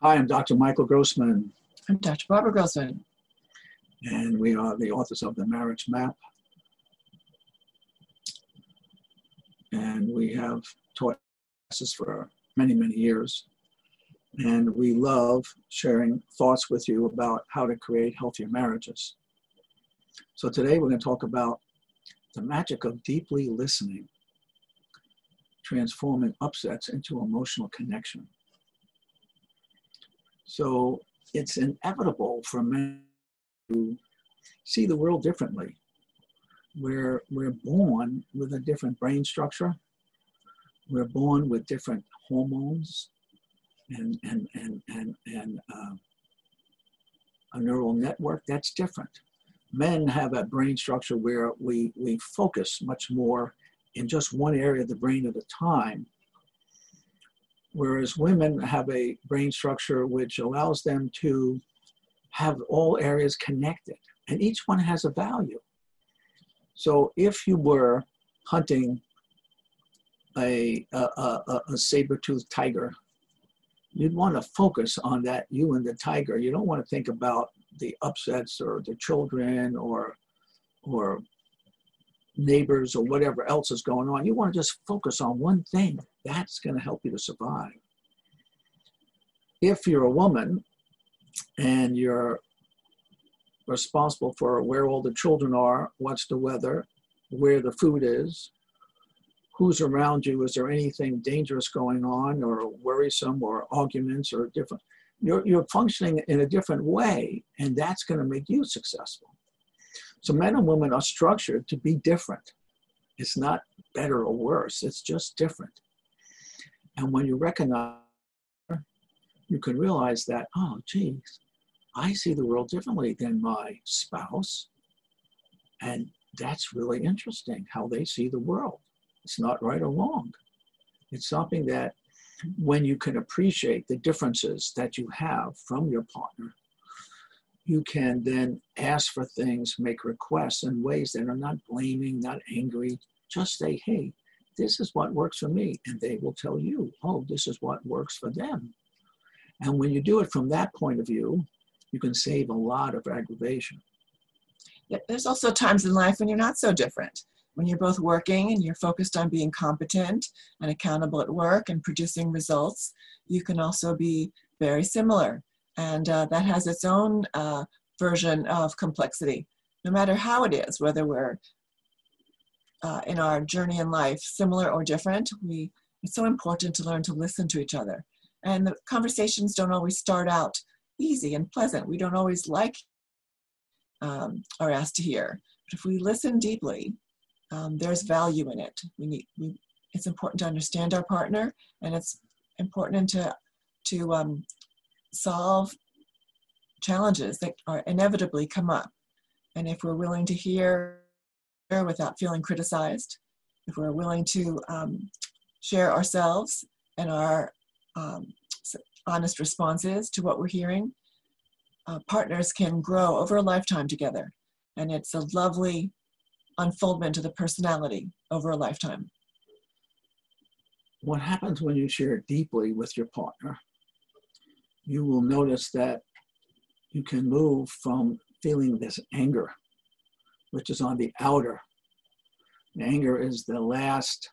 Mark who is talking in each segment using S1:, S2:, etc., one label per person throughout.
S1: Hi, I'm Dr. Michael Grossman.
S2: I'm Dr. Barbara Grossman.
S1: And we are the authors of The Marriage Map. And we have taught classes for many, many years. And we love sharing thoughts with you about how to create healthier marriages. So today we're going to talk about the magic of deeply listening, transforming upsets into emotional connection. So it's inevitable for men to see the world differently. We're, we're born with a different brain structure. We're born with different hormones and, and, and, and, and uh, a neural network that's different. Men have a brain structure where we, we focus much more in just one area of the brain at a time whereas women have a brain structure which allows them to have all areas connected, and each one has a value. So if you were hunting a, a, a, a saber-toothed tiger, you'd want to focus on that, you and the tiger. You don't want to think about the upsets or the children or, or neighbors or whatever else is going on. You want to just focus on one thing. That's going to help you to survive. If you're a woman and you're responsible for where all the children are, what's the weather, where the food is, who's around you, is there anything dangerous going on or worrisome or arguments or different, you're, you're functioning in a different way and that's going to make you successful. So men and women are structured to be different. It's not better or worse, it's just different. And when you recognize, you can realize that, oh, geez, I see the world differently than my spouse. And that's really interesting how they see the world. It's not right or wrong. It's something that when you can appreciate the differences that you have from your partner, you can then ask for things, make requests in ways that are not blaming, not angry. Just say, hey, this is what works for me. And they will tell you, oh, this is what works for them. And when you do it from that point of view, you can save a lot of aggravation.
S2: There's also times in life when you're not so different. When you're both working and you're focused on being competent and accountable at work and producing results, you can also be very similar and uh, that has its own uh, version of complexity. No matter how it is, whether we're uh, in our journey in life similar or different, we it's so important to learn to listen to each other. And the conversations don't always start out easy and pleasant. We don't always like um, or asked to hear. But if we listen deeply, um, there's value in it. We need. We, it's important to understand our partner, and it's important to to um, solve challenges that are inevitably come up. And if we're willing to hear without feeling criticized, if we're willing to um, share ourselves and our um, honest responses to what we're hearing, uh, partners can grow over a lifetime together. And it's a lovely unfoldment of the personality over a lifetime.
S1: What happens when you share deeply with your partner you will notice that you can move from feeling this anger, which is on the outer. The anger is the last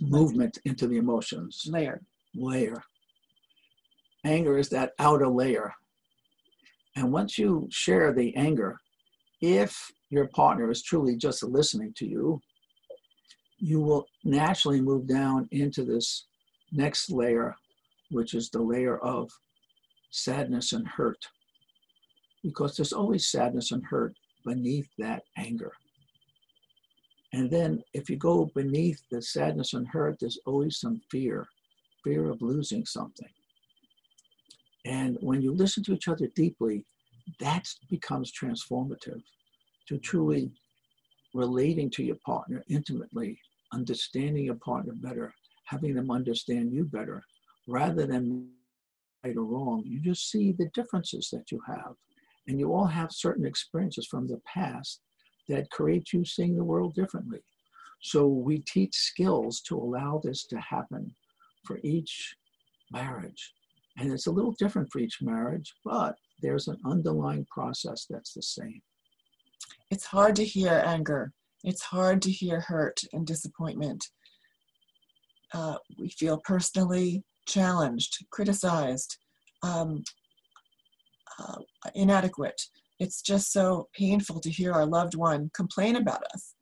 S1: movement into the emotions.
S2: Layer.
S1: Layer. Anger is that outer layer. And once you share the anger, if your partner is truly just listening to you, you will naturally move down into this next layer which is the layer of sadness and hurt. Because there's always sadness and hurt beneath that anger. And then if you go beneath the sadness and hurt, there's always some fear, fear of losing something. And when you listen to each other deeply, that becomes transformative to truly relating to your partner intimately, understanding your partner better, having them understand you better, rather than right or wrong. You just see the differences that you have. And you all have certain experiences from the past that create you seeing the world differently. So we teach skills to allow this to happen for each marriage. And it's a little different for each marriage, but there's an underlying process that's the same.
S2: It's hard to hear anger. It's hard to hear hurt and disappointment. Uh, we feel personally challenged, criticized, um, uh, inadequate. It's just so painful to hear our loved one complain about us.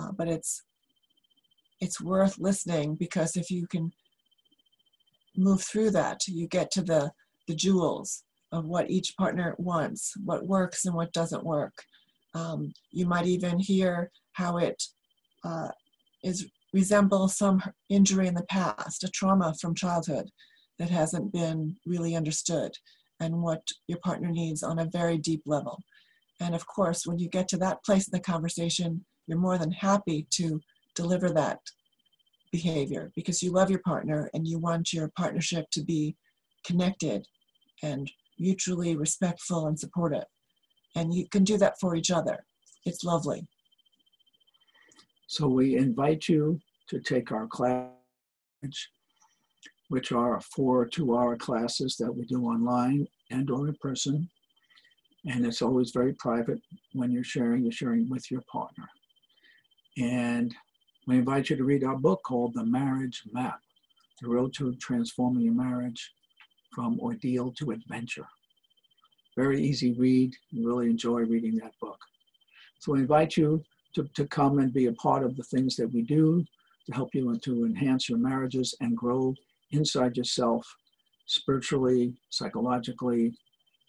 S2: Uh, but it's it's worth listening because if you can move through that, you get to the the jewels of what each partner wants, what works and what doesn't work. Um, you might even hear how it uh, is resembles some injury in the past, a trauma from childhood that hasn't been really understood, and what your partner needs on a very deep level. And of course, when you get to that place in the conversation, you're more than happy to deliver that behavior because you love your partner and you want your partnership to be connected and mutually respectful and supportive. And you can do that for each other. It's lovely.
S1: So we invite you to take our class, which are four two-hour classes that we do online and or in person. And it's always very private when you're sharing, you're sharing with your partner. And we invite you to read our book called The Marriage Map, The Road to Transforming Your Marriage from Ordeal to Adventure. Very easy read. You really enjoy reading that book. So we invite you to, to come and be a part of the things that we do to help you and to enhance your marriages and grow inside yourself spiritually, psychologically,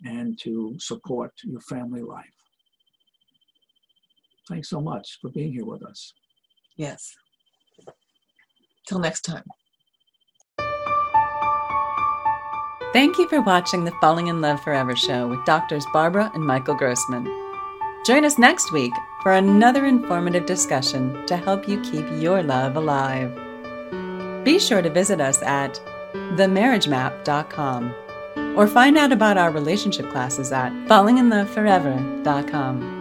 S1: and to support your family life. Thanks so much for being here with us.
S2: Yes. Till next time.
S3: Thank you for watching the Falling in Love Forever show with doctors Barbara and Michael Grossman. Join us next week for another informative discussion to help you keep your love alive. Be sure to visit us at themarriagemap.com or find out about our relationship classes at fallinginloveforever.com.